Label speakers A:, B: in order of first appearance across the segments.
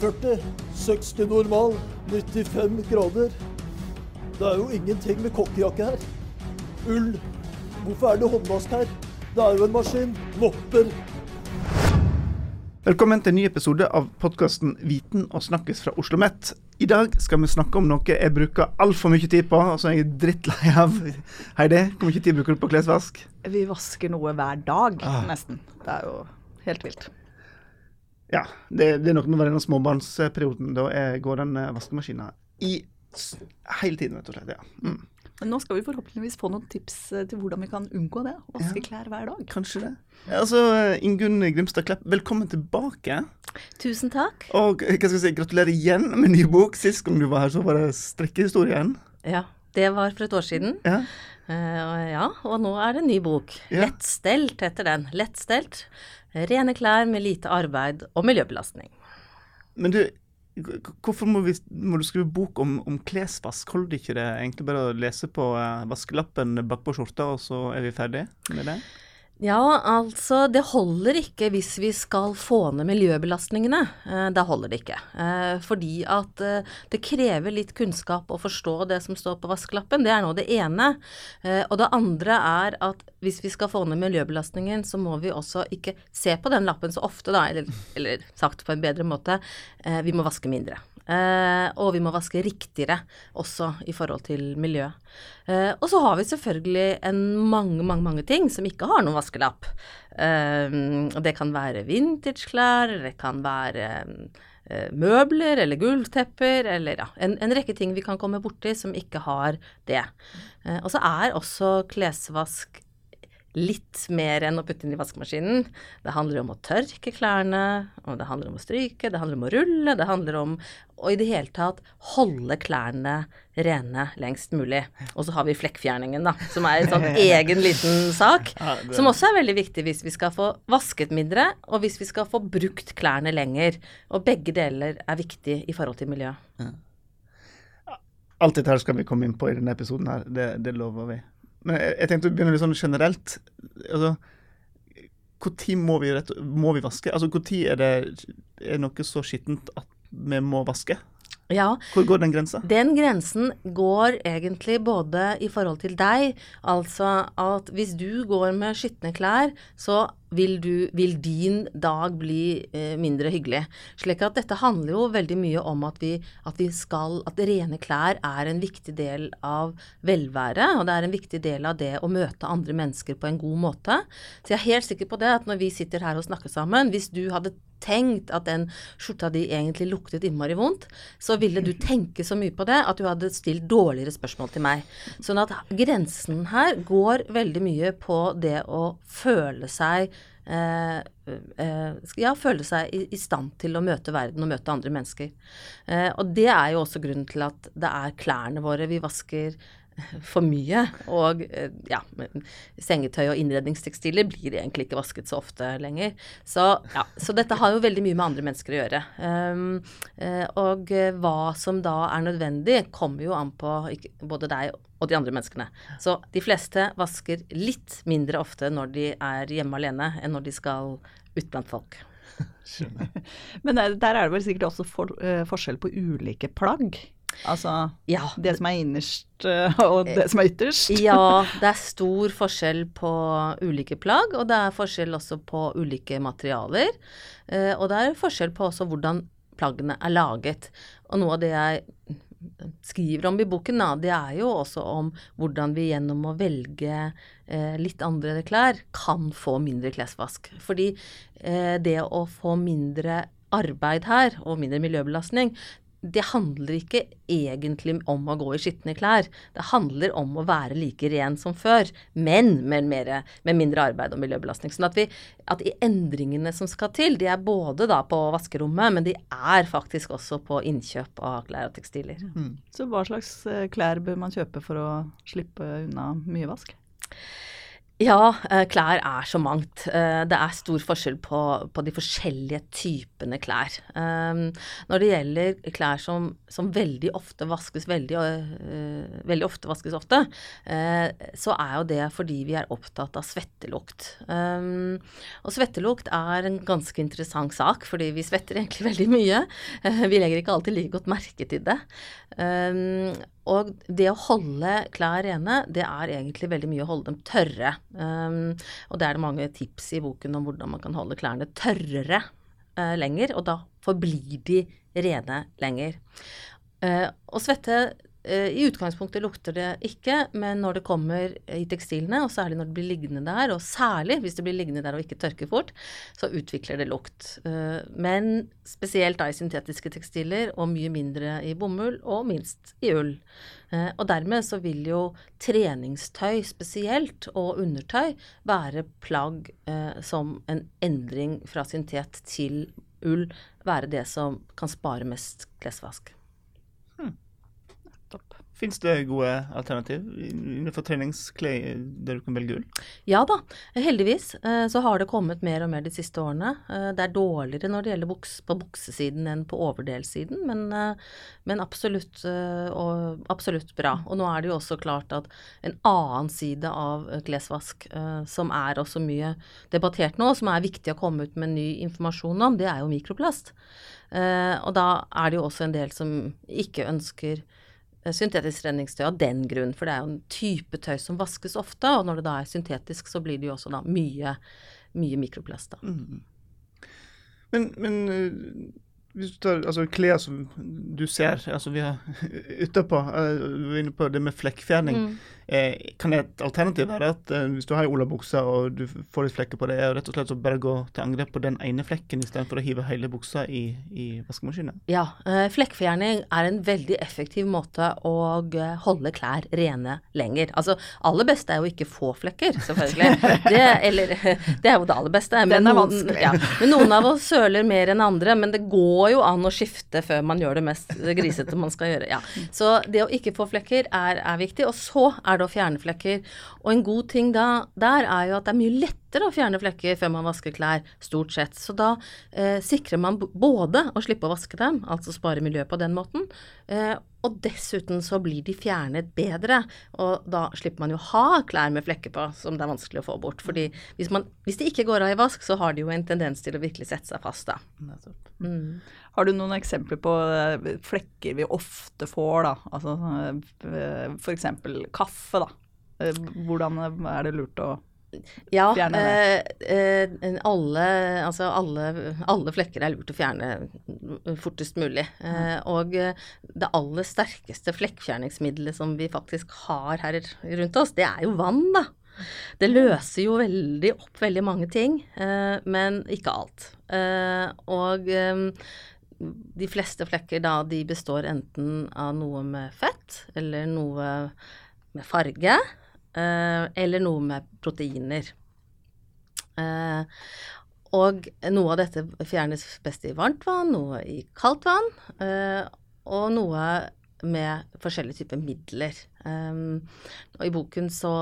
A: 40, 60 normal, 95 grader. Det er jo ingenting med kokkejakke her. Ull. Hvorfor er det håndvask her? Det er jo en maskin. Lopper.
B: Velkommen til en ny episode av podkasten Viten og snakkes fra Oslo OsloMet. I dag skal vi snakke om noe jeg bruker altfor mye tid på, og som jeg er drittlei av. Heidi, hvor mye tid bruker du på klesvask?
C: Vi vasker noe hver dag,
B: Ah.
C: nesten. Det er jo helt vilt.
B: Ja, det, det er noe med denne småbarnsperioden. Da går den eh, vaskemaskinen i hele tiden, rett og slett. Ja. Mm.
C: Men nå skal vi forhåpentligvis få noen tips eh, til hvordan vi kan unngå det. Vaske
B: Ja.
C: klær hver dag.
B: Kanskje det. Ja, Altså, Ingunn Grimstad Klepp, velkommen tilbake.
D: Tusen takk.
B: Og eh, hva skal jeg si, gratulerer igjen med ny bok. Sist gang du var her, så var det strikkehistorien.
D: Ja, det var for et år siden.
B: Ja.
D: Uh, ja, og nå er det en ny bok.
B: Ja.
D: Lettstelt heter den. Lettstelt. Rene klær med lite arbeid og miljøbelastning.
B: Men du, hvorfor må, vi, må du skrive bok om, om klesvask? Holder det ikke det egentlig bare å lese på eh, vaskelappen bakpå skjorta, og så er vi ferdig med det?
D: Ja, altså det holder ikke hvis vi skal få ned miljøbelastningene. Eh, da holder det ikke. Eh, fordi at eh, det krever litt kunnskap å forstå det som står på vaskelappen. Det er nå det ene. Og det andre er at hvis vi skal få ned miljøbelastningen, så må vi også ikke se på den lappen så ofte, da, eller, eller sagt på en bedre måte, vi må vaske mindre. Eh, og vi må vaske riktigere også i forhold til miljø. Eh, og så har vi selvfølgelig en mange, mange, mange ting som ikke har noen vaskelapp. Eh, det kan være vintageklær, det kan være eh, møbler eller gulvtepper eller ja, en, en rekke ting vi kan komme borti som ikke har det. Eh, og så er også klesvask litt mer enn å putte inn i vaskemaskinen. Det handler om å tørke klærne, og det handler om å stryke, det handler om å rulle, det handler om å i det hele tatt holde klærne rene lengst mulig. Og så har vi flekkfjerningen, da, som er en sånn egen liten sak. Som også er veldig viktig hvis vi skal få vasket mindre, og hvis vi skal få brukt klærne lenger. Og begge deler er viktig i forhold til miljøet.
B: Alt dette her skal vi komme inn på i denne episoden her, det, det lover vi. Men jeg, jeg tenkte å begynne litt sånn generelt. Altså, Når må, vi rett- må vi vaske? Altså, Når er det er noe så skittent at vi må vaske?
D: Ja,
B: Hvor går den grensa?
D: Den grensen går egentlig både i forhold til deg, altså at hvis du går med skitne klær, så vil, du, vil din dag bli eh, mindre hyggelig. Slik at dette handler jo veldig mye om at vi, at vi skal At rene klær er en viktig del av velværet. og det er en viktig del av det å møte andre mennesker på en god måte. Så jeg er helt sikker på det at når vi sitter her og snakker sammen, hvis du hadde tenkt at den skjorta di egentlig luktet innmari vondt, så ville du tenke så mye på det at du hadde stilt dårligere spørsmål til meg. Sånn at grensen her går veldig mye på det å føle seg eh, eh, ja, føle seg i, i stand til å møte verden og møte andre mennesker. Eh, og det er jo også grunnen til at det er klærne våre vi vasker for mye. Og eh, ja, sengetøy og innredningstekstiler blir egentlig ikke vasket så ofte lenger. Så, ja, så dette har jo veldig mye med andre mennesker å gjøre. Um, eh, og eh, hva som da er nødvendig, kommer jo an på både deg og de andre menneskene. Så de fleste vasker litt mindre ofte når de er hjemme alene, enn når de skal ut blant folk.
C: Men der, der er det vel sikkert også for, uh, forskjell på ulike plagg. Altså
D: Ja,
C: det som er innerst eh, og det som er ytterst.
D: Ja, det er stor forskjell på ulike plagg, og det er forskjell også på ulike materialer. Eh, og det er forskjell på også hvordan plaggene er laget. Og noe av det jeg skriver om i boken, da, det er jo også om hvordan vi gjennom å velge eh, litt andre klær kan få mindre klesvask. Fordi eh, det å få mindre arbeid her, og mindre miljøbelastning, det handler ikke egentlig om å gå i skitne klær. Det handler om å være like ren som før, men med, mer, med mindre arbeid og miljøbelastning. Sånn at, vi, at de endringene som skal til, de er både da på vaskerommet, men de er faktisk også på innkjøp av klær og tekstiler.
C: Så hva slags eh, klær bør man kjøpe for å slippe unna mye vask?
D: Ja, eh, klær er så mangt. Eh, Det er stor forskjell på, på de forskjellige typene klær. Um, Når det gjelder klær som, som veldig ofte vaskes veldig, eh, veldig ofte vaskes ofte, så er jo det fordi vi er opptatt av svettelukt. Um, Og svettelukt er en ganske interessant sak, fordi vi svetter egentlig veldig mye. Vi legger ikke alltid like godt merke til det. Og det å holde klær rene, det er egentlig veldig mye å holde dem tørre. Um, og det er det mange tips i boken om hvordan man kan holde klærne tørrere uh, lenger, og da forblir de rene lenger. Uh, og svette i utgangspunktet lukter det ikke, men når det kommer i tekstilene, og særlig når det blir liggende der, og særlig hvis det blir liggende der og ikke tørker fort, så utvikler det lukt. Eh, men spesielt da i syntetiske tekstiler, og mye mindre i bomull, og minst i ull. Eh, Og dermed så vil jo treningstøy spesielt, og undertøy, være plagg eh, som en endring fra syntet til ull, være det som kan spare mest klesvask.
B: Fins det gode alternativ innenfor treningsklær der du kan velge ull?
D: Ja da, heldigvis eh, så har det kommet mer og mer de siste årene. Eh, Det er dårligere når det gjelder buks på buksesiden enn på overdelssiden, men, eh, men absolutt, og, absolutt bra. Og nå er det jo også klart at en annen side av klesvask, som er også mye debattert nå, som er viktig å komme ut med ny informasjon om, det er jo mikroplast. Og da er det jo også en del som ikke ønsker syntetisk redningstøy av den grunn, for det er jo en type tøy som vaskes ofte, og når det da er syntetisk, så blir det jo også da mye, mye mikroplast da.
B: Men, men eh, hvis du tar altså, klær som du ser altså vi er utapå, eh, du var inne på det med flekkfjerning. Eh, kan et alternativ være at eh, hvis du har ei olabukse og du får litt flekker på det, er rett og slett så bare gå til angrep på den ene flekken istedenfor å hive hele buksa i, i vaskemaskinen?
D: Ja, eh, flekkfjerning er en veldig effektiv måte å eh, holde klær rene lenger. Altså, aller beste er jo ikke få flekker, selvfølgelig. Det, eller, det er jo det aller beste. men
C: Den er
D: noen-
C: vanskelig.
D: Ja, men noen av oss søler mer enn andre, men det går jo an å skifte før man gjør det mest grisete man skal gjøre. Ja. Så det å ikke få flekker er, er viktig. Og så er det å. Og en god ting da, der er jo at det er mye lettere å fjerne flekker før man vasker klær, stort sett. Så da eh, sikrer man både å slippe å vaske dem, altså spare miljøet på den måten, eh, og dessuten så blir de fjernet bedre. Og da slipper man jo ha klær med flekker på som det er vanskelig å få bort. Fordi hvis, man, hvis de ikke går av i vask, så har de jo en tendens til å virkelig sette seg fast da. Mm.
C: Har du noen eksempler på eh, flekker vi ofte får, da? Altså f.eks. kaffe, da. Eh, Hvordan er det lurt å
D: Ja, eh, eh, alle, altså alle, alle flekker er lurt å fjerne fortest mulig. Eh, og det aller sterkeste flekkfjerningsmiddelet som vi faktisk har her rundt oss, det er jo vann, da. Det løser jo veldig opp veldig mange ting, eh, men ikke alt. Eh, og eh, de fleste flekker da, de består enten av noe med fett, eller noe med farge, eller noe med proteiner. Eh, og noe av dette fjernes best i varmt vann, noe i kaldt vann, eh, og noe med forskjellige typer midler. Og I boken så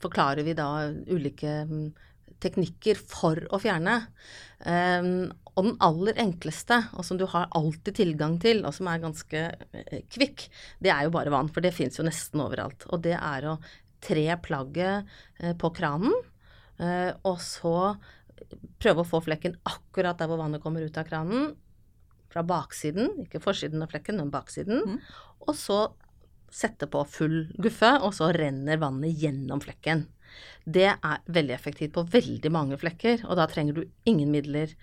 D: forklarer vi da ulike mm, teknikker for å fjerne. Og den aller enkleste, og som du har alltid tilgang til, og som er ganske eh, kvikk, det er jo bare vann, for det fins jo nesten overalt. Og det er å tre plagget eh, på kranen, eh, og så prøve å få flekken akkurat der hvor vannet kommer ut av kranen, fra baksiden, ikke forsiden av flekken, men baksiden,
C: mm.
D: og så sette på full guffe, og så renner vannet gjennom flekken. Det er veldig effektivt på veldig mange flekker, og da trenger du ingen midler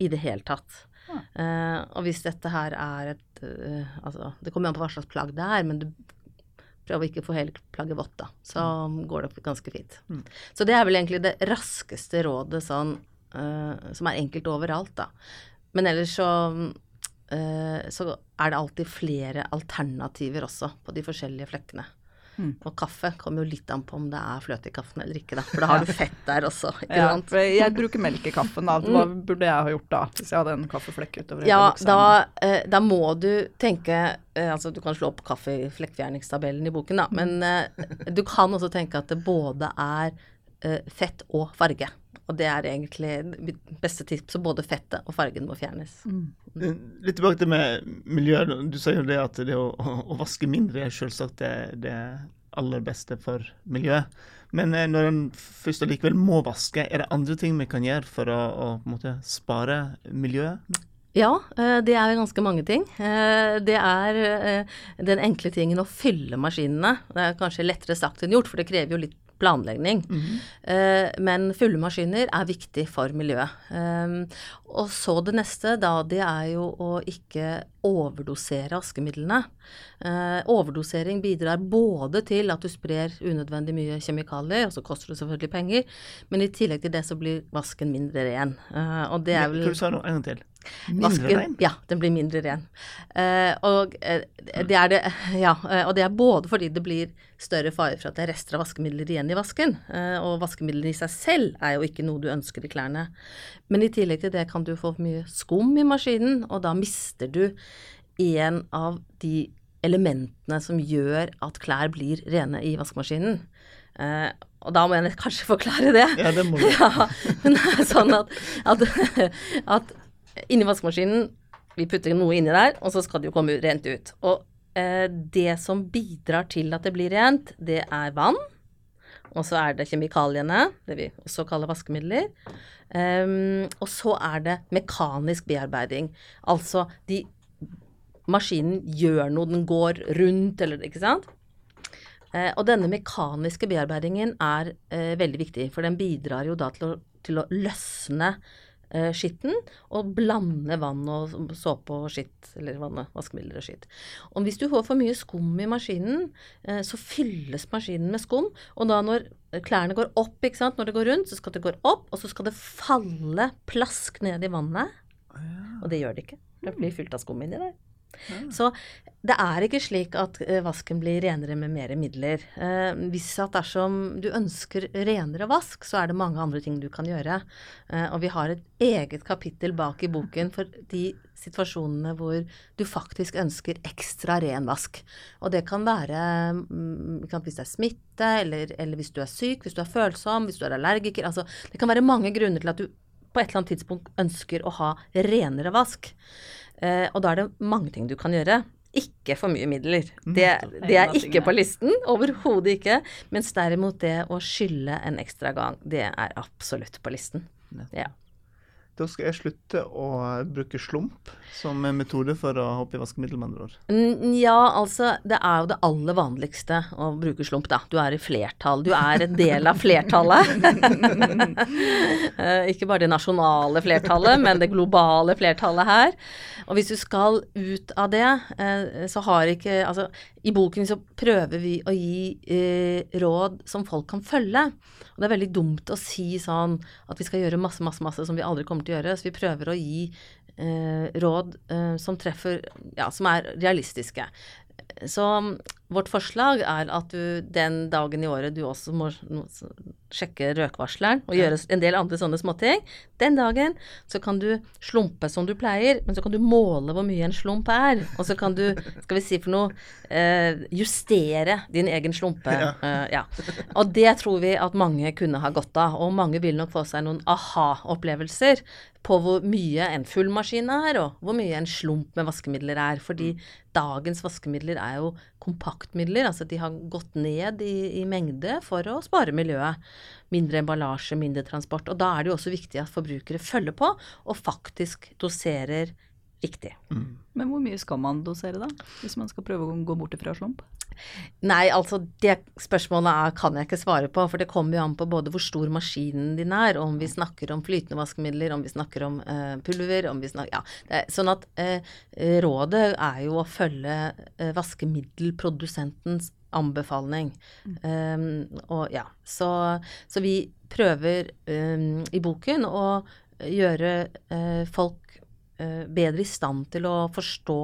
D: i det hele tatt.
C: Ja.
D: Uh, og hvis dette her er et uh, Altså, det kommer an på hva slags plagg det er, men du prøver å ikke få hele plagget vått, da. Så går det ganske fint.
B: Mm.
D: Så det er vel egentlig det raskeste rådet sånn, uh, som er enkelt overalt, da. Men ellers så uh, så er det alltid flere alternativer også på de forskjellige flekkene.
C: Mm.
D: Og kaffe kommer jo litt an på om det er fløte i kaffen eller ikke, da. For da har du fett der også, ikke
C: ja,
D: sant.
C: Jeg bruker melk i kaffen, da. Hva burde jeg ha gjort da, hvis jeg hadde en kaffeflekk utover
D: Ja, da, eh, da må du tenke eh, Altså, du kan slå opp kaffeflekkfjerningstabellen i boken, da. Men eh, du kan også tenke at det både er fett og farge. Og det er egentlig mitt beste tips, så både fettet og fargen må fjernes.
B: Mm. Litt tilbake til med miljøet. Du sa jo det at det å, å vaske mindre er selvsagt det, det aller beste for miljøet. Men eh, når en først allikevel må vaske, er det andre ting vi kan gjøre for å, å på en måte spare miljøet?
D: Ja, eh, det er ganske mange ting. Eh, Det er eh, den enkle tingen å fylle maskinene. Det er kanskje lettere sagt enn gjort, for det krever jo litt planlegging. Eh, Men fulle maskiner er viktig for miljøet. Eh, Og så det neste, da, det er jo å ikke overdosere vaskemidlene. Eh, Overdosering bidrar både til at du sprer unødvendig mye kjemikalier, og så koster det selvfølgelig penger, men i tillegg til det så blir vasken mindre ren. Eh, Og det er vel
B: Hva du sa du en gang til? Mindre ren?
D: ja, den blir mindre ren. Eh, og, eh, det er det, ja, eh, og det er både fordi det blir større fare for at det er rester av vaskemidler igjen i vasken, eh, og vaskemidler i seg selv er jo ikke noe du ønsker i klærne. Men i tillegg til det kan du få mye skum i maskinen, og da mister du en av de elementene som gjør at klær blir rene i vaskemaskinen. Eh, og da må jeg kanskje forklare det.
B: Ja, det må du.
D: Ja, men det er sånn at, at, at inni vaskemaskinen, vi putter noe inni der, og så skal det jo komme rent ut. Og eh, det som bidrar til at det blir rent, det er vann. Og så er det kjemikaliene, det vi også kaller vaskemidler. Um, og så er det mekanisk bearbeiding. Altså de Maskinen gjør noe, den går rundt, eller ikke sant? Eh, og denne mekaniske bearbeidingen er eh, veldig viktig, for den bidrar jo da til å, til å løsne skitten og blande vann og såpe og skitt, eller vannet, vaskemidler og skitt. Og hvis du får for mye skum i maskinen, eh, så fylles maskinen med skum, og da når klærne går opp, ikke sant, når det går rundt, så skal det gå opp, og så skal det falle plask ned i vannet. Og det gjør det ikke. Det blir fylt av skum inni der. Så det er ikke slik at eh, vasken blir renere med mer midler. Eh, hvis at dersom du ønsker renere vask, så er det mange andre ting du kan gjøre. Eh, og vi har et eget kapittel bak i boken for de situasjonene hvor du faktisk ønsker ekstra ren vask. Og det kan være mm, kan, hvis det er smitte, eller, eller hvis du er syk, hvis du er følsom, hvis du er allergiker. Altså, det kan være mange grunner til at du på et eller annet tidspunkt ønsker å ha renere vask. Eh, og da er det mange ting du kan gjøre. Ikke for mye midler. Det, det er ikke på listen. Overhodet ikke. Mens derimot det å skylle en ekstra gang, det er absolutt på listen. Ja.
B: Da skal jeg slutte å bruke slump som metode for å hoppe i vaskemiddel, med andre ord.
D: Ja, altså, det er jo det aller vanligste å bruke slump, da. Du er i flertall. Du er en del av flertallet. Eh, Ikke bare det nasjonale flertallet, men det globale flertallet her. Og hvis du skal ut av det, eh, så har ikke Altså, i boken så prøver vi å gi eh, råd som folk kan følge. Og det er veldig dumt å si sånn at vi skal gjøre masse, masse, masse som vi aldri kommer til å gjøre. Så vi prøver å gi eh, råd eh, som treffer Ja, som er realistiske. Så vårt forslag er at du den dagen i året du også må sjekke røkvarsleren og gjøre en del andre sånne småting, den dagen så kan du slumpe som du pleier, men så kan du måle hvor mye en slump er. Og så kan du, skal vi si for noe, eh, justere din egen slumpe.
B: Ja.
D: Eh, ja. Og det tror vi at mange kunne ha godt av. Og mange vil nok få seg noen aha-opplevelser på hvor mye en full maskin er, og hvor mye en slump med vaskemidler er. Fordi dagens vaskemidler er jo kompaktmidler, altså de har gått ned i, i mengde for å spare miljøet. Mindre emballasje, mindre transport. Og da er det jo også viktig at forbrukere følger på og faktisk doserer riktig.
C: Men hvor mye skal man dosere, da? Hvis man skal prøve å gå bort ifra slump?
D: Nei, altså det spørsmålet er, kan jeg ikke svare på, for det kommer jo an på både hvor stor maskinen din er, om vi snakker om flytende vaskemidler, om vi snakker om uh, pulver, om vi snakker Ja. Det er, sånn at uh, rådet er jo å følge uh, vaskemiddelprodusentens anbefaling. Um, og ja, så, så vi prøver um, i boken å gjøre folk bedre i stand til å forstå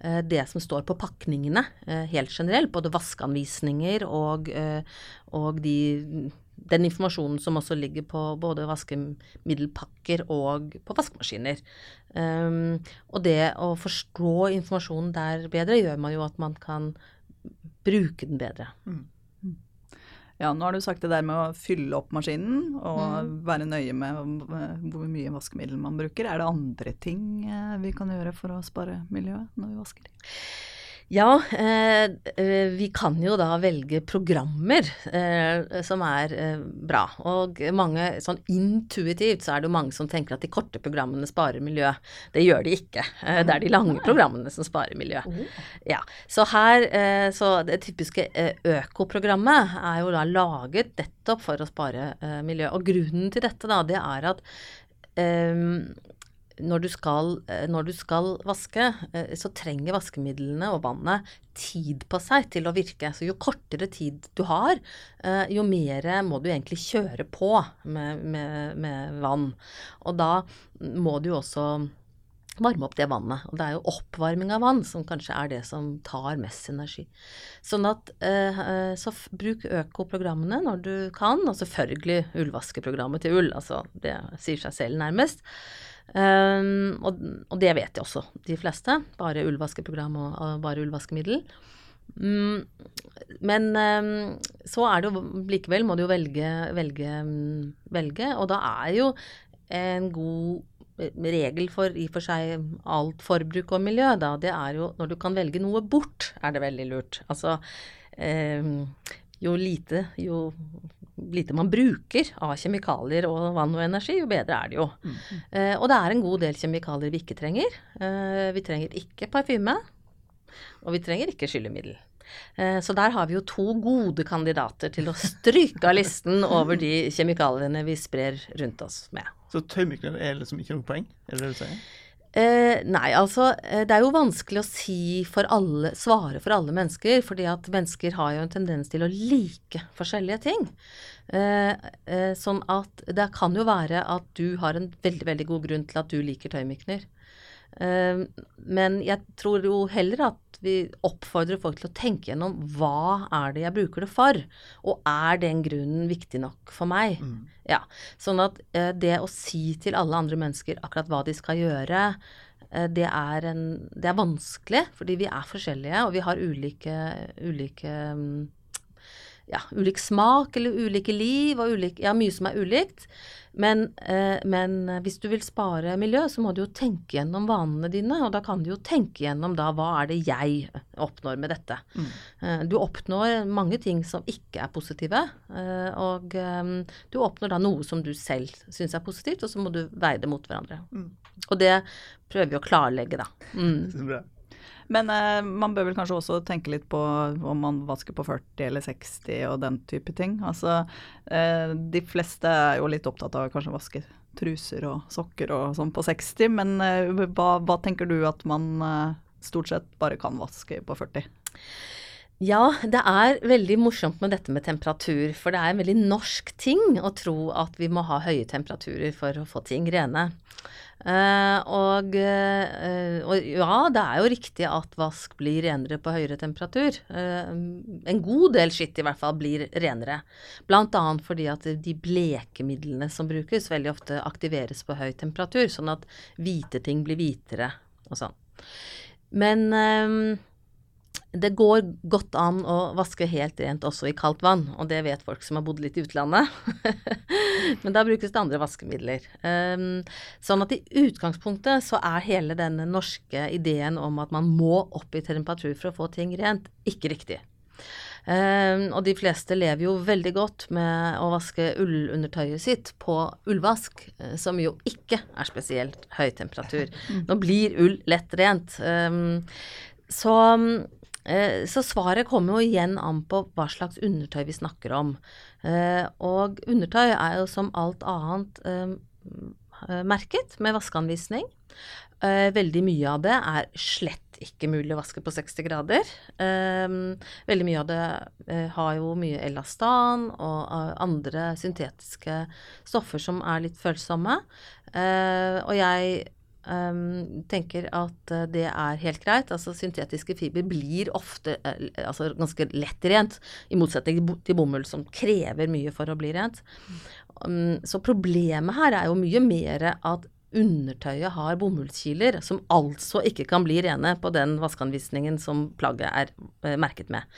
D: eh, det som står på pakningene eh, helt generelt. Både vaskeanvisninger og, eh, og de, den informasjonen som også ligger på både vaskemiddelpakker og på vaskemaskiner. Og det å forstå informasjonen der bedre, gjør man jo at man kan bruke den bedre.
C: Ja, nå har du sagt det der med å fylle opp maskinen og være nøye med eh, hvor mye vaskemiddel man bruker. Er det andre ting eh, vi kan gjøre for å spare miljøet når vi vasker?
D: Ja, eh, eh, vi kan jo da velge programmer eh, som er eh, bra. Og mange, sånn intuitivt så er det jo mange som tenker at de korte programmene sparer miljø. Det gjør de ikke. Eh, det er de lange programmene som sparer miljø. Ja, Så her, eh, så det typiske økoprogrammet er jo da laget nettopp for å spare miljø. Og grunnen til dette da, det er at når du, skal, eh, når du skal vaske, eh, så trenger vaskemidlene og vannet tid på seg til å virke. Så jo kortere tid du har, eh, jo mer må du egentlig kjøre på med, med, med vann. Og da må du også varme opp det vannet. Og det er jo oppvarming av vann som kanskje er det som tar mest energi. Sånn at så bruk økoprogrammene når du kan, og selvfølgelig ullvaskeprogrammet til ull. Altså det sier seg selv nærmest. Um, og, og, det vet de også, de fleste. Bare ullvaskeprogram og, og bare ullvaskemiddel. Um, men um, så er det jo likevel må du jo velge, velge, velge, og da er jo en god regel for i og for seg alt forbruk og miljø, da, det er jo når du kan velge noe bort, er det veldig lurt. Altså jo lite, jo lite man bruker av kjemikalier og vann og energi, jo bedre er det jo. Mm. Eh, og det er en god del kjemikalier vi ikke trenger. Eh, vi trenger ikke parfyme, og vi trenger ikke skyllemiddel. Uh, så der har vi jo to gode kandidater til å stryke av listen over de kjemikaliene vi sprer rundt oss med.
B: Så tøymykler er liksom ikke noe poeng, er det det du sier?
D: Eh, nei, altså eh, det er jo vanskelig å si for alle, svare for alle mennesker, fordi at mennesker har jo en tendens til å like forskjellige ting. Eh, eh, sånn at det kan jo være at du har en veldig, veldig god grunn til at du liker tøymykner. Eh, men jeg tror jo heller at vi oppfordrer folk til å tenke gjennom hva er det jeg bruker det for, og er den grunnen viktig nok for meg? Mm. Ja, Sånn at eh, det å si til alle andre mennesker akkurat hva de skal gjøre, eh, det, er en, det er vanskelig, fordi vi er forskjellige, og vi har ulike, ulike mm, ja, ulik smak eller ulike liv og ulik, ja, mye som er ulikt. Men, eh, men, hvis du vil spare miljø, så må du jo tenke gjennom vanene dine. Og da kan du jo tenke gjennom da hva er det jeg oppnår med dette. Mm. Eh, du oppnår mange ting som ikke er positive. Eh, og eh, du oppnår da noe som du selv syns er positivt, og så må du veie det mot hverandre. Mm. Og det prøver vi å klarlegge, da. Mm.
C: Men uh, man bør vel kanskje også tenke litt på om man vasker på 40 eller 60 og den type ting. Altså, uh, de fleste er jo litt opptatt av kanskje å vaske truser og sokker og sånn på 60, men uh, hva, hva, tenker du at man stort sett bare kan vaske på 40?
D: Ja, det er veldig morsomt med dette med temperatur. For det er en veldig norsk ting å tro at vi må ha høye temperaturer for å få ting rene. Uh, og, uh, og, ja, det er jo riktig at vask blir renere på høyere temperatur. Uh, en god del skitt i hvert fall blir renere. Annet fordi at de blekemidlene som brukes, veldig ofte aktiveres på høy temperatur, sånn at hvite ting blir hvitere og sånn. Men det går godt an å vaske helt rent også i kaldt vann, og det vet folk som har bodd litt i utlandet. Men da brukes det andre vaskemidler. Um, sånn at i utgangspunktet så er hele denne norske ideen om at man må opp i temperatur for å få ting rent, ikke riktig. Um, og de fleste lever jo veldig godt med å vaske ullundertøyet sitt på ullvask, eh, som jo ikke er spesielt høy temperatur. Nå blir ull lett rent. Um, så så svaret kommer jo igjen an på hva slags undertøy vi snakker om. Eh, og undertøy er jo som alt annet eh, merket med vaskeanvisning. Veldig mye av det er slett ikke mulig å vaske på 60 grader. Veldig mye av det har jo mye elastan og andre syntetiske stoffer som er litt følsomme. Og jeg Um, tenker at uh, det er helt greit. Altså Syntetiske fiber blir ofte uh, altså ganske lett rent, i motsetning til bomull som krever mye for å bli rent. Um, så problemet her er jo mye mer at undertøyet har bomullskiler, som altså ikke kan bli rene på den vaskeanvisningen som plagget er eh, merket med.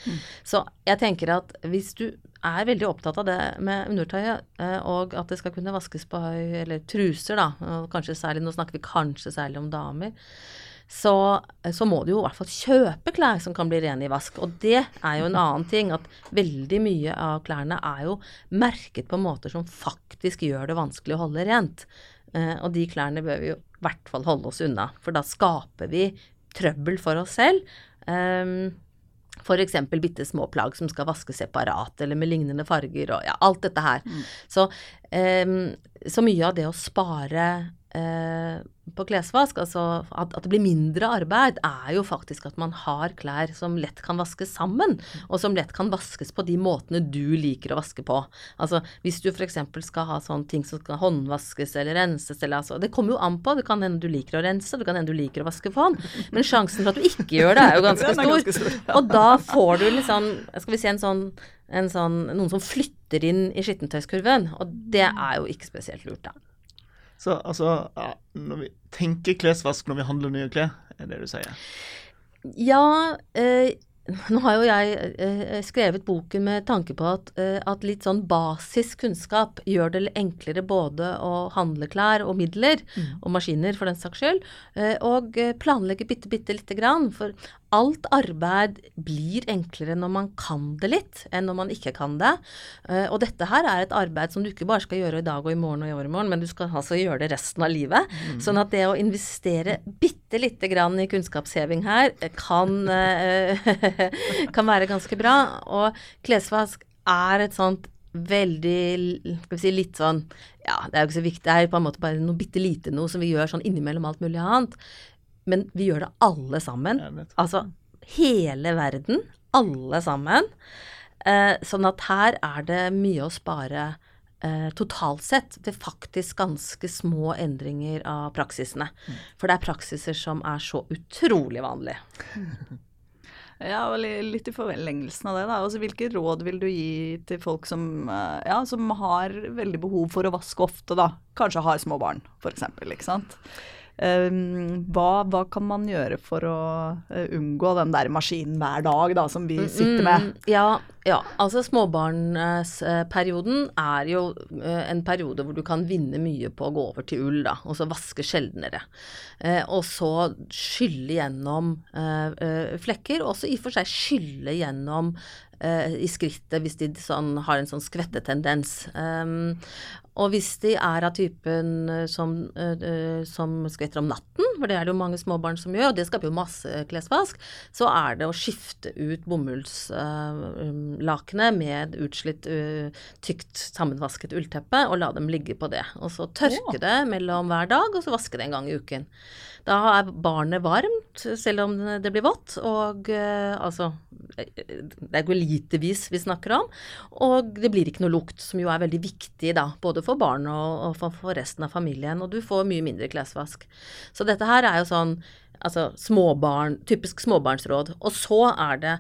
D: Så jeg tenker at hvis du er veldig opptatt av det med undertøyet, eh, og at det skal kunne vaskes på høy, eller truser, da, kanskje særlig, nå snakker vi kanskje særlig om damer, så, så, må du jo i hvert fall kjøpe klær som kan bli rene i vask. Og det er jo en annen ting, at veldig mye av klærne er jo merket på måter som faktisk gjør det vanskelig å holde rent. Eh, og de klærne bør vi jo i hvert fall holde oss unna, for da skaper vi trøbbel for oss selv. Um, F.eks. bitte små plagg som skal vaskes separat, eller med lignende farger, og ja, alt dette her. Mm. Så, så, mye av det å spare uh, på klesvask, altså at, at, det blir mindre arbeid, er jo faktisk at man har klær som lett kan vaskes sammen, og som lett kan vaskes på de måtene du liker å vaske på. Altså hvis du f.eks. skal ha sånne ting som skal håndvaskes eller renses eller altså Det kommer jo an på. Det kan hende du liker å rense, det kan hende du liker å vaske på hånd, men sjansen for at du ikke gjør det, er jo ganske stor. Og da får du liksom Skal vi si en sånn, sånn Noen som flytter inn i skittentøyskurven, og det er jo ikke spesielt lurt, da.
B: Så altså, når vi tenker klesvask når vi handler nye klær, er det du sier?
D: Ja, eh, nå har jo jeg eh, skrevet boken med tanke på at, eh, at, litt sånn basiskunnskap gjør det enklere både å handle klær og midler, mm. og maskiner for den saks skyld, eh, og planlegge bitte, bitte lite grann. For alt arbeid blir enklere når man kan det litt, enn når man ikke kan det. Uh, og dette her er et arbeid som du ikke bare skal gjøre i dag og i morgen og i overmorgen, men du skal altså gjøre det resten av livet. Mm. Sånn at det å investere bitte lite grann i kunnskapsheving her kan, uh, kan være ganske bra. Og klesvask er et sånt veldig Skal vi si litt sånn Ja, det er jo ikke så viktig. Det er på en måte bare noe bitte lite noe som vi gjør sånn innimellom alt mulig annet. Men vi gjør det alle sammen. Altså hele verden. Alle sammen. Eh, sånn at her er det mye å spare eh, totalt sett til faktisk ganske små endringer av praksisene. Mm. For det er praksiser som er så utrolig vanlige.
C: Ja, og litt i forlengelsen av det, da. Altså, hvilke råd vil du gi til folk som, eh, ja, som har veldig behov for å vaske ofte, da? Kanskje har små barn, f.eks. Ikke sant? Ehm, hva, hva, kan man gjøre for å uh, unngå den der maskinen hver dag da, som vi mm, sitter med? Mm,
D: ja, ja, altså småbarnsperioden er jo uh, en periode hvor du kan vinne mye på å gå over til ull, da, og så vaske sjeldnere. Uh, og så skylle gjennom flekker, og også i og for seg skylle gjennom i skrittet hvis de sånn, har en sånn skvettetendens. Um, og hvis de er av typen eh, som, uh, som skvetter om natten, for det er det jo mange småbarn som gjør, og det skaper jo masse klesvask, så er det å skifte ut bomullslakenet uh, med utslitt, uh, tykt sammenvasket ullteppe og la dem ligge på det. Og så tørke oh. det mellom hver dag, og så vaske det en gang i uken. Da er barnet varmt, selv om det blir vått, og altså Det er jo litevis vi snakker om, og det blir ikke noe lukt, som jo er veldig viktig da, både for for barn og, og for, resten av familien. Og du får mye mindre klesvask. Så dette her er jo sånn altså småbarn, typisk småbarnsråd. Og så er det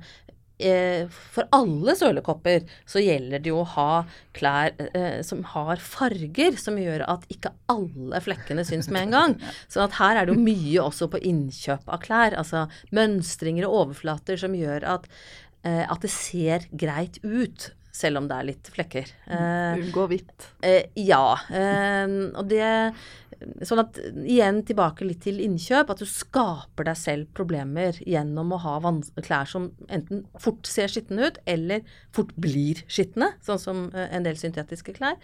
D: eh, for alle sølekopper så gjelder det jo å ha klær eh, som har farger som gjør at ikke alle flekkene syns med en gang. Så at her er det jo mye også på innkjøp av klær. Altså mønstringer og overflater som gjør at, eh, at det ser greit ut selv om det er litt flekker.
C: Uh, Unngå hvitt.
D: Uh, ja. Uh, og det Sånn at igjen tilbake litt til innkjøp. At du skaper deg selv problemer gjennom å ha klær som enten fort ser skitne ut, eller fort blir skitne, sånn som en del syntetiske klær.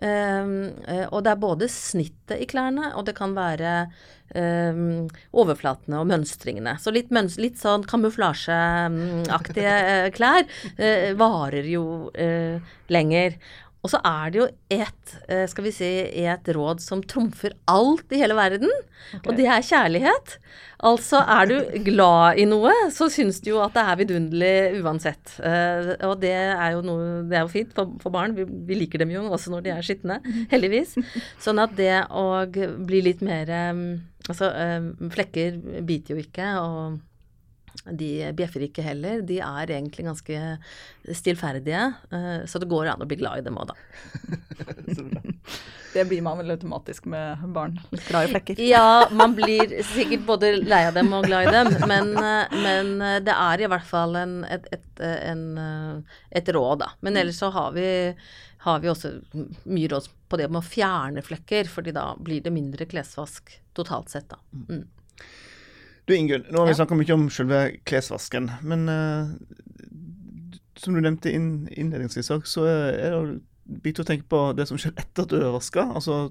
D: og det er både snittet i klærne, og det kan være Um, overflatene og mønstringene. Så litt, mønst, litt sånn kamuflasjeaktige uh, klær uh, varer jo uh, lenger. Og så er det jo et, skal vi si, et råd som trumfer alt i hele verden, okay. og det er kjærlighet. Altså er du glad i noe, så syns du jo at det er vidunderlig uansett. og det er jo noe Det er jo fint for, for barn, vi, vi, liker dem jo også når de er skitne, heldigvis. Sånn at det å bli litt mer um, Altså, flekker biter jo ikke, og de bjeffer ikke heller. De er egentlig ganske stillferdige, eh, så det går an å bli glad i dem òg, da.
C: Det blir man vel automatisk med barn. Glad i flekker.
D: Ja, man blir sikkert både lei av dem og glad i dem, men, eh, men eh, det er i hvert fall en, et, et, en, et råd, da. Men ellers så har vi, har vi også mye råd på det med å fjerne flekker, fordi da blir det mindre klesvask totalt sett, da. Mm.
B: Du Ingunn, nå har vi
D: Ja.
B: snakka mye om selve klesvasken, men uh, som du nevnte inn, innledningsvis òg, så er det viktig å tenke på det som skjer etter at du har vaska. Altså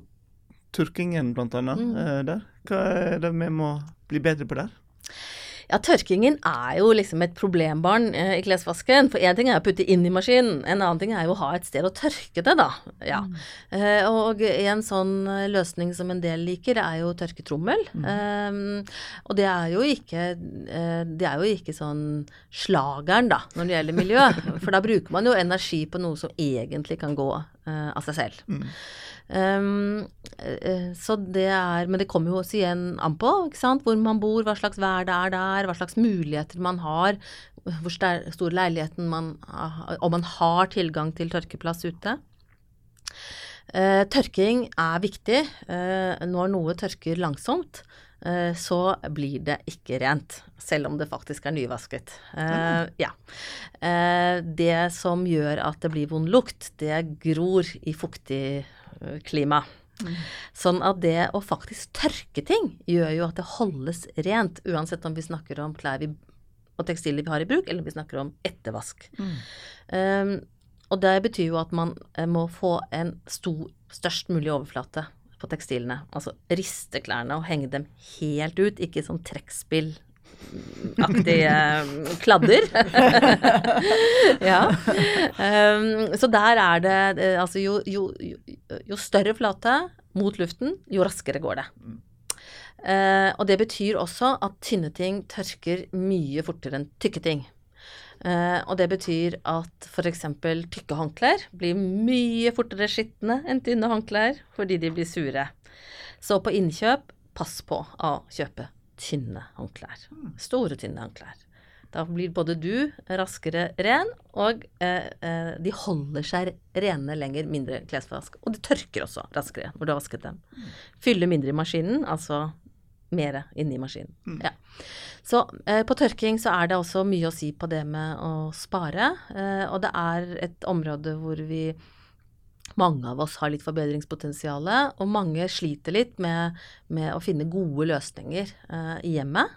B: tørkingen, annet.
D: Mm.
B: Uh, der. Hva er det vi må bli bedre på der?
D: Ja, tørkingen er jo liksom et problembarn eh, i klesvasken. For én ting er å putte inn i maskinen, en annen ting er jo å ha et sted å tørke det, da. Ja. Eh, og en sånn eh, løsning som en del liker, er jo tørketrommel. Um, og det er jo ikke eh, Det er jo ikke sånn slageren, da, når det gjelder miljø. For da bruker man jo energi på noe som egentlig kan gå eh, av seg selv. Um, så det er Men det kommer jo også igjen an på ikke sant? hvor man bor, hva slags vær det er der, hva slags muligheter man har, hvor stor leiligheten man om man har tilgang til tørkeplass ute. Uh, tørking er viktig. Uh, når noe tørker langsomt, uh, så blir det ikke rent. Selv om det faktisk er nyvasket. Eh, ja. Det som gjør at det blir vond lukt, det gror i fuktig klima. Sånn at det å faktisk tørke ting gjør jo at det holdes rent, uansett om vi snakker om klær vi, og tekstiler vi har i bruk, eller om vi snakker om ettervask. Um, og det betyr jo at man eh, må få en stor, størst mulig overflate på tekstilene. Altså riste klærne og henge dem helt ut, ikke sånn trekkspill aktige kladder. ja. Um, så der er det eh, Altså jo, jo, jo større flate mot luften, jo raskere går det. Uh, og det betyr også at tynne ting tørker mye fortere enn tykke ting. Uh, og det betyr at f.eks. tykke håndklær blir mye fortere skitne enn tynne håndklær fordi de blir sure. Så på innkjøp, pass på å kjøpe tynne håndklær. Store, tynne håndklær. Da blir både du raskere ren, og eh, eh, de holder seg rene lenger, mindre klesvask. Og de tørker også raskere når du har vasket dem. Fyller mindre i maskinen, altså mer inni maskinen. Ja. Så eh, på tørking så er det også mye å si på det med å spare. Eh, og det er et område hvor vi mange av oss har litt forbedringspotensial, og mange sliter litt med, med å finne gode løsninger eh, i hjemmet.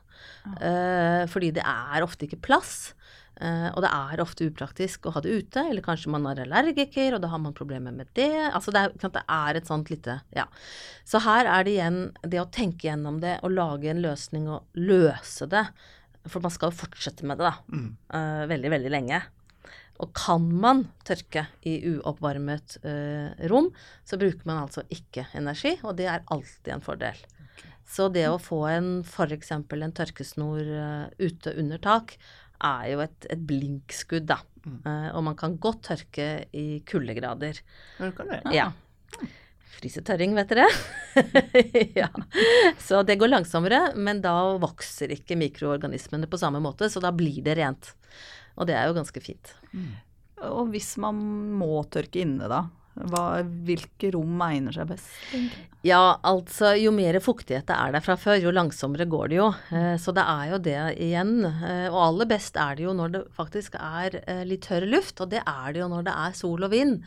D: Eh, fordi det er ofte ikke plass. eh, og det er ofte upraktisk å ha det ute, eller kanskje man er allergiker, og da har man problemer med det. Altså det er, det er et sånt lite Ja. Så her er det igjen det å tenke gjennom det og lage en løsning og løse det. For man skal jo fortsette med det, da. eh, veldig, veldig lenge. Og kan man tørke i uoppvarmet eh, rom, så bruker man altså ikke energi, og det er alltid en fordel. Så det å få en f.eks. en tørkesnor uh, ute under tak, er jo et, et blinkskudd, da. Eh, og man kan godt tørke i kuldegrader.
B: Ja, du kan det.
D: Ja. Frysetørring, vet dere. ja. Så det går langsommere, men da vokser ikke mikroorganismene på samme måte, så da blir det rent. Og det er jo ganske fint.
C: Og hvis man må tørke inne, da? Hva, hvilke rom egner seg best?
D: Ja, altså jo mer fuktighet det er der fra før, jo langsommere går det jo. Eh, Så det er jo det igjen. Eh, Og aller best er det jo når det faktisk er eh, litt tørr luft, og det er det jo når det er sol og vind.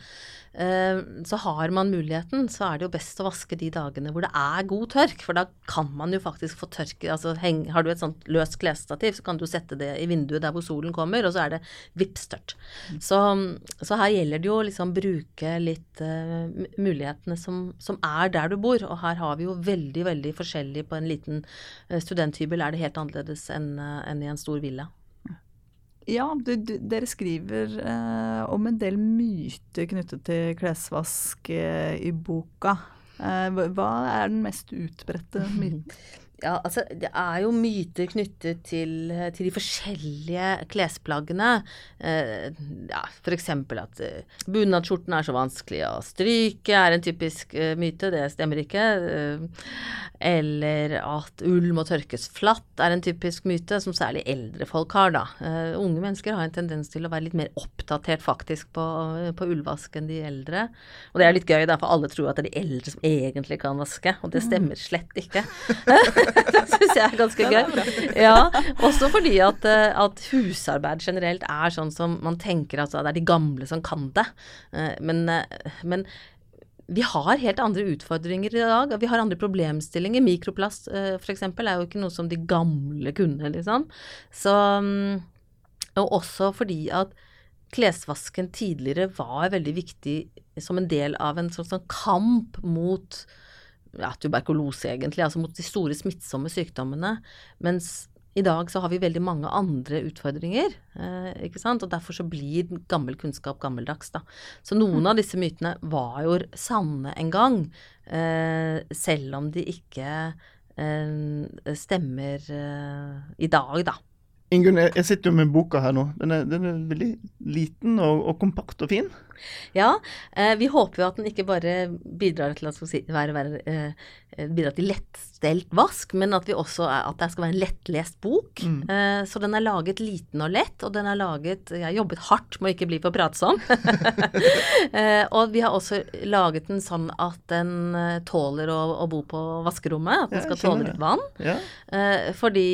D: Så har man muligheten, så er det jo best å vaske de dagene hvor det er god tørk, for da kan man jo faktisk få tørke altså heng, Har du et sånt løst klesstativ, så kan du sette det i vinduet der hvor solen kommer, og så er det vippstørt. Så, så her gjelder det jo liksom bruke litt eh, mulighetene som, som er der du bor, og her har vi jo veldig, veldig forskjellig på en liten eh, studenthybel er det helt annerledes enn eh, enn i en stor villa.
C: Ja, du, du, dere skriver eh, om en del myter knyttet til klesvask eh, i boka. Eh, hva er den mest utbredte myten?
D: Ja, altså det er jo myter knyttet til, til de forskjellige klesplaggene. Eh, ja, F.eks. at eh, bunadsskjorten er så vanskelig å stryke, er en typisk eh, myte. Det stemmer ikke. Eh, eller at ull må tørkes flatt, er en typisk myte, som særlig eldre folk har, da. Eh, unge mennesker har en tendens til å være litt mer oppdatert faktisk på, på ullvask enn de eldre. Og det er litt gøy, da, for alle tror at det er de eldre som egentlig kan vaske, og det stemmer slett ikke. det syns jeg er ganske gøy. Ja, også fordi at, eh, at, husarbeid generelt er sånn som man tenker at det er de gamle som kan det. Eh, men, eh, men vi har helt andre utfordringer i dag. Vi har andre problemstillinger. Mikroplast f.eks. er jo ikke noe som de gamle kunne, liksom. Så, mm, og også fordi at klesvasken tidligere var veldig viktig som en del av en sånn, sånn kamp mot ja, tuberkulose, egentlig, altså mot de store smittsomme sykdommene. Mens i dag så har vi veldig mange andre utfordringer, eh, ikke sant. Og derfor så blir gammel kunnskap gammeldags, da. Så noen av disse mytene var jo sanne en gang, eh, selv om de ikke eh, stemmer i dag, da.
B: Ingunn, jeg sitter jo med boka her nå. Den er, den er veldig liten og, og, kompakt og fin.
D: Ja, eh, vi håper jo at den ikke bare bidrar til at si, være, være, eh, bidrar til lettstelt vask, men at, vi også, at det skal være en lettlest bok. Mm. Eh, så den er laget liten og lett, og den er laget Jeg har jobbet hardt med å ikke bli for pratsom. uh, og vi har også laget den sånn at den tåler å, å bo på vaskerommet. At den skal tåle litt vann. Ja. Fordi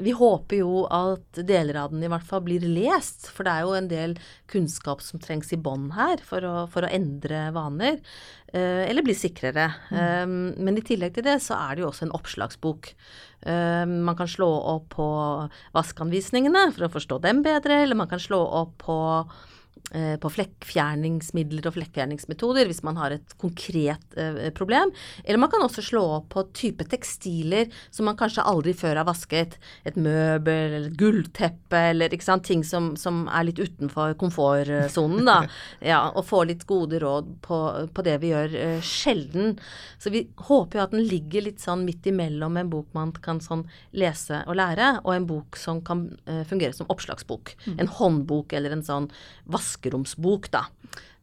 D: vi håper jo at deler av den i hvert fall blir lest, for det er jo en del kunnskap som trengs i bånn her for å, for å endre vaner. Eh, eller bli sikrere. Mm. men i tillegg til det så er det jo også en oppslagsbok. man kan slå opp på vaskeanvisningene for å forstå dem bedre, eller man kan slå opp på Eh, på flekkfjerningsmidler og flekkfjerningsmetoder hvis man har et konkret eh, problem. Eller man kan også slå opp på type tekstiler som man kanskje aldri før har vasket. Et møbel eller et gullteppe eller sant, ting som, som er litt utenfor komfortsonen. da, ja, Og få litt gode råd på, på det vi gjør eh, sjelden. Så vi håper jo at den ligger litt sånn midt imellom en bok man kan sånn lese og lære, og en bok som kan eh, fungere som oppslagsbok. Mm. En håndbok eller en sånn vask vaskeromsbok, da.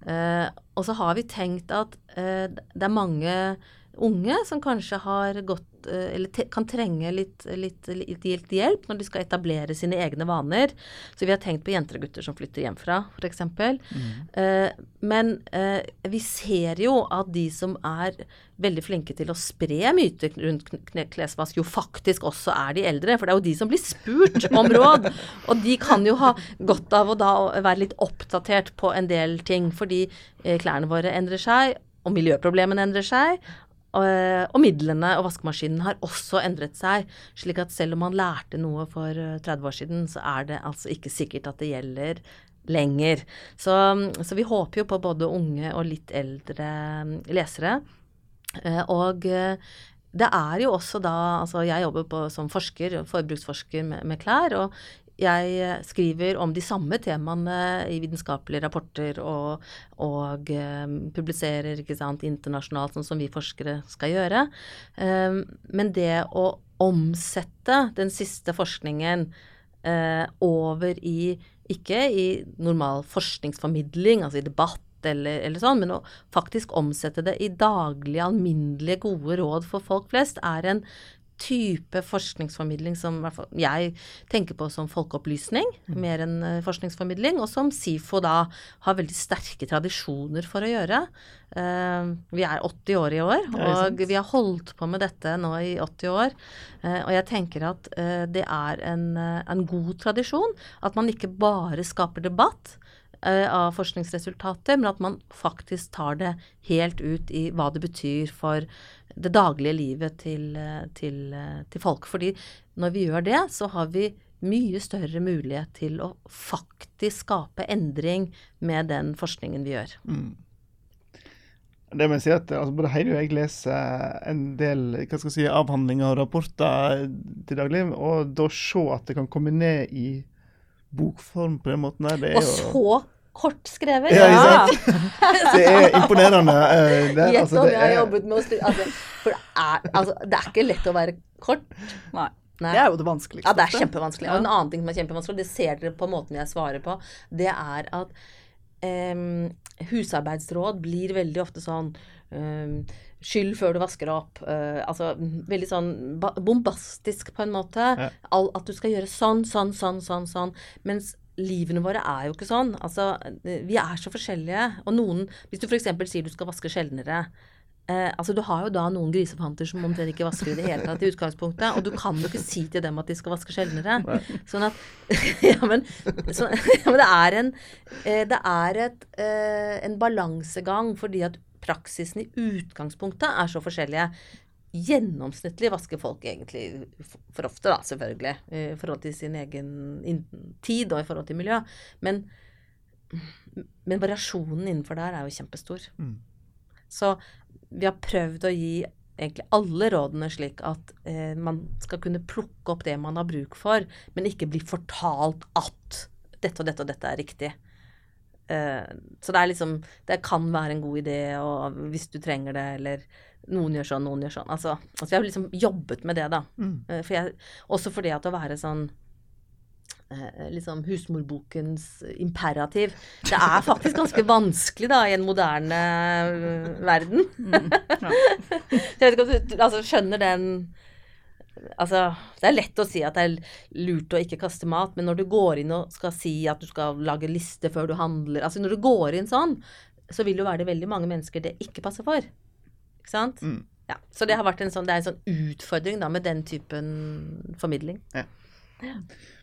D: Eh, og så har vi tenkt at eh, det er mange unge som kanskje har gått eh, eller te, kan trenge litt, litt, litt, litt, hjelp når de skal etablere sine egne vaner. Så vi har tenkt på jenter og gutter som flytter hjemfra, f.eks. Mm. Eh, men eh, vi ser jo at de som er veldig flinke til å spre myter rundt klesvask, jo faktisk også er de eldre. For det er jo de som blir spurt om råd. og de kan jo ha godt av å da være litt oppdatert på en del ting. Fordi eh, klærne våre endrer seg, og miljøproblemene endrer seg. Eh, og midlene og vaskemaskinen har også endret seg. slik at selv om man lærte noe for 30 eh, år siden, så er det altså ikke sikkert at det gjelder lenger. Så, så vi håper jo på både unge og litt eldre mm, lesere. Eh, og det er jo også da Altså jeg jobber på, som forsker, forbruksforsker med, med klær. og jeg eh, skriver om de samme temaene i vitenskapelige rapporter og, og um, publiserer sant, internasjonalt, sånn som vi forskere skal gjøre. Um, men det å omsette den siste forskningen over i ikke i normal forskningsformidling, altså i debatt eller, eller, sånn, men å faktisk omsette det i daglige, alminnelige, gode råd for folk flest, er en type forskningsformidling som jeg tenker på som folkeopplysning, mm. mer enn uh, forskningsformidling, og som SIFO da har veldig sterke tradisjoner for å gjøre. Uh, vi er 80 år i år, og vi har holdt på med dette nå i 80 år. Uh, og jeg tenker at det er en, en god tradisjon at man ikke bare skaper debatt, av forskningsresultater, men at man faktisk tar det helt ut i hva det betyr for det daglige livet til, til, til, folk. Fordi når vi gjør det, så har vi mye større mulighet til å faktisk skape endring med den forskningen vi gjør. Mm.
B: Det må jeg si at altså, Både Heidi og jeg leser en del hva skal jeg si, avhandlinger og rapporter til daglig. Og da se at det kan komme ned i bokform på den måten der, er
D: Og så kort skrevet.
B: Ja, ikke
C: Ja.
B: sant? Det er imponerende. eh, det,
D: Gjett
B: altså,
D: om jeg har jobbet med å styre altså, For det er, altså, det er ikke lett å være kort.
C: Nei.
D: Nei.
C: Det er jo det vanskeligste.
D: Ja, det er kjempevanskelig. Og en annen ting som er kjempevanskelig, og det ser dere på måten jeg svarer på, det er at em, husarbeidsråd blir veldig ofte sånn Skyld før du vasker opp. eh, altså veldig sånn bombastisk på en måte.
B: Ja.
D: All, at du skal gjøre sånn, sånn, sånn, sånn. sånn. Mens livene våre er jo ikke sånn. Altså, vi er så forskjellige. Og noen Hvis du f.eks. sier du skal vaske sjeldnere. Eh, altså Du har jo da noen grisefanter som omtrent ikke vasker i det hele tatt i utgangspunktet, og du kan jo ikke si til dem at de skal vaske sjeldnere. Sånn at ja, men, så, ja, men det er en eh, Det er et, eh, en balansegang fordi at praksisen i utgangspunktet er så forskjellige. Gjennomsnittlig vasker folk egentlig for ofte, da, selvfølgelig. I forhold til sin egen tid og i forhold til miljø. Men, men variasjonen innenfor der er jo kjempestor.
B: Mm.
D: Så vi har prøvd å gi egentlig alle rådene slik at eh, man skal kunne plukke opp det man har bruk for, men ikke bli fortalt at dette og dette og dette er riktig. Eh, så det er liksom Det kan være en god idé og hvis du trenger det, eller noen gjør sånn, noen gjør sånn. Altså, altså jeg har liksom jobbet med det, da.
B: Mm.
D: Eh, For jeg, også fordi at å være sånn eh, liksom husmorbokens imperativ Det er faktisk ganske vanskelig da i en moderne verden.
C: Mm. Ja.
D: Jeg vet ikke om du altså, skjønner den Altså, det er lett å si at det er lurt å ikke kaste mat, men når du går inn og skal si at du skal lage liste før du handler Altså når du går inn sånn, så vil jo være det veldig mange mennesker det ikke passer for. Ikke sant?
B: Mm.
D: Ja, så det en sånn, det er en sånn utfordring da med den typen formidling. Ja.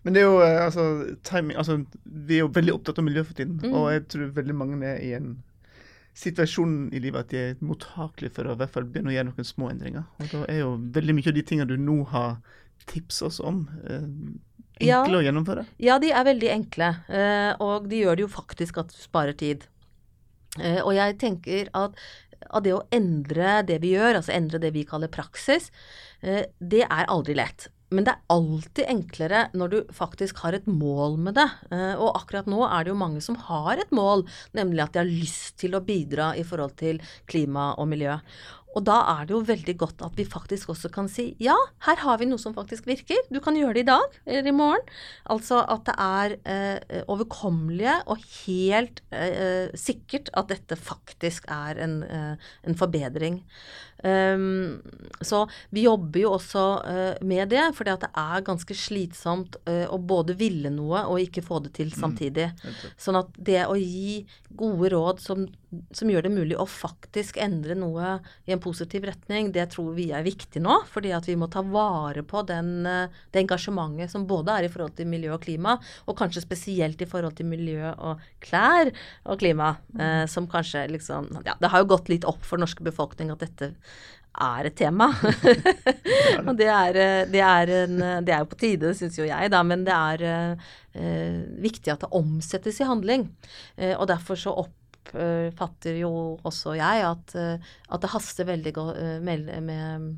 B: Men det er jo eh, altså timing Altså, vi er jo veldig opptatt av miljø for tiden,
D: Mm.
B: og jeg tror veldig mange er i en situasjon i livet at de er mottakelige for å i hvert fall begynne å gjøre noen små endringer. Og da er jo veldig mye av de tingene du nå har tipset oss om, eh,
D: Ja.
B: enkle å gjennomføre.
D: Ja, de er veldig enkle, eh, og de gjør det jo faktisk at du sparer tid. Eh, og jeg tenker at, av det å endre det vi gjør, altså endre det vi kaller praksis, eh, det er aldri lett. Men det er alltid enklere når du faktisk har et mål med det. Eh, og akkurat nå er det jo mange som har et mål, nemlig at de har lyst til å bidra i forhold til klima og miljø. Og da er det jo veldig godt at vi faktisk også kan si ja, her har vi noe som faktisk virker. Du kan gjøre det i dag eller i morgen. Altså at det er eh, overkommelige og helt eh, sikkert at dette faktisk er en, eh, en forbedring. Um, så vi jobber jo også uh, med det, fordi det er ganske slitsomt uh, å både ville noe og ikke få det til samtidig. Sånn at det å gi gode råd som, som gjør det mulig å faktisk endre noe i en positiv retning, det tror vi er viktig nå. Fordi at vi må ta vare på den, uh, det engasjementet som både er i forhold til miljø og klima, og kanskje spesielt i forhold til miljø og klær og klima. Eh, som kanskje liksom Ja, det har jo gått litt opp for den norske befolkning at dette er et tema. og det er, eh, det, er en, det er jo på tide, syns jo jeg, da, men det er eh, eh, viktig at det omsettes i handling. Eh, og derfor så oppfatter jo også jeg at, eh, at det haster veldig eh, med, med,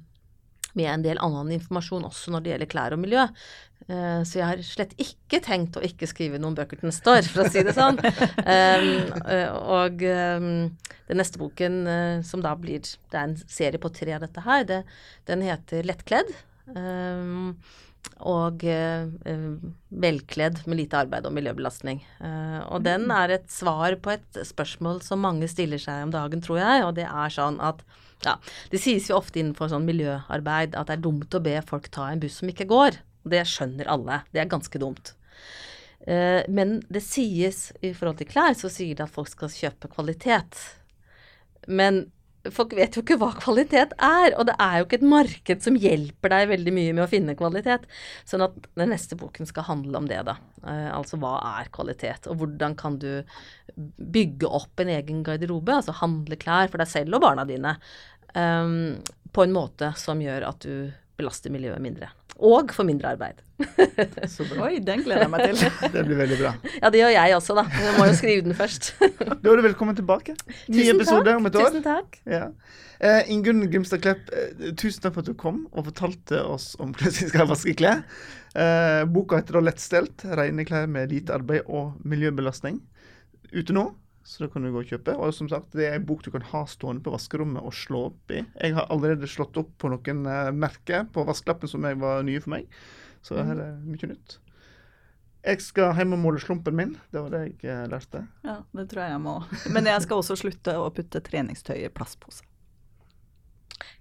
D: med en del annen informasjon også når det gjelder klær og miljø. Eh, Så jeg har slett ikke tenkt å ikke skrive noen bøker til neste år, for å si det sånn. Eh, og um, den neste boken, eh, som da blir Det er en serie på tre av dette her, det, den heter Lettkledd. Og eh, eh, velkledd med lite arbeid og miljøbelastning. Eh, og den er et svar på et spørsmål som mange stiller seg om dagen, tror jeg, og det er sånn at ja, Det sies jo ofte innenfor sånn miljøarbeid at det er dumt å be folk ta en buss som ikke går. Det skjønner alle. Det er ganske dumt. Eh, men det sies i forhold til klær, så sier det at folk skal kjøpe kvalitet. Men folk vet jo ikke hva kvalitet er, og det er jo ikke et marked som hjelper deg veldig mye med å finne kvalitet. Sånn at den neste boken skal handle om det, da. Eh, altså hva er kvalitet, og hvordan kan du bygge opp en egen garderobe, altså handle klær for deg selv og barna dine, Um, på en måte som gjør at du belaster miljøet mindre. Og får mindre arbeid.
B: Så bra.
C: Oi, den gleder jeg meg til.
B: Det blir veldig bra.
D: Ja, det gjør jeg også, da. Jeg må jo skrive den først.
B: Da er du velkommen tilbake. Ny
D: Tusen
B: episode
D: takk.
B: om et år.
D: Tusen takk.
B: Ja. Eh, Ingunn Grimstad Klepp, eh, tusen takk for at du kom og fortalte oss om hvordan vi skal vaske klær. Eh, boka heter da 'Lettstelt. Rene klær med lite arbeid og miljøbelastning'. ute nå, så da kan du gå og kjøpe. Og som sagt, det er en bok du kan ha stående på vaskerommet og slå opp i. Jeg har allerede slått opp på noen eh, merker på vaskelappen som var nye for meg. Så her er mye nytt. Jeg skal hjem og måle slumpen min. Det var det jeg eh, lærte.
C: Ja, det tror jeg jeg må. Men jeg skal også slutte å putte treningstøy i plastpose.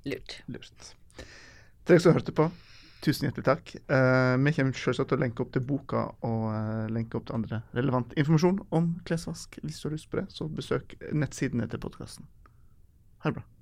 D: Lurt.
B: Lurt. Til dere som hørte på, tusen hjertelig takk. Uh, vi kommer selvsagt til å lenke opp til boka og uh, lenke opp til andre relevant informasjon om klesvask. Hvis du har lyst på det, så besøk nettsidene til podkasten. Ha det bra.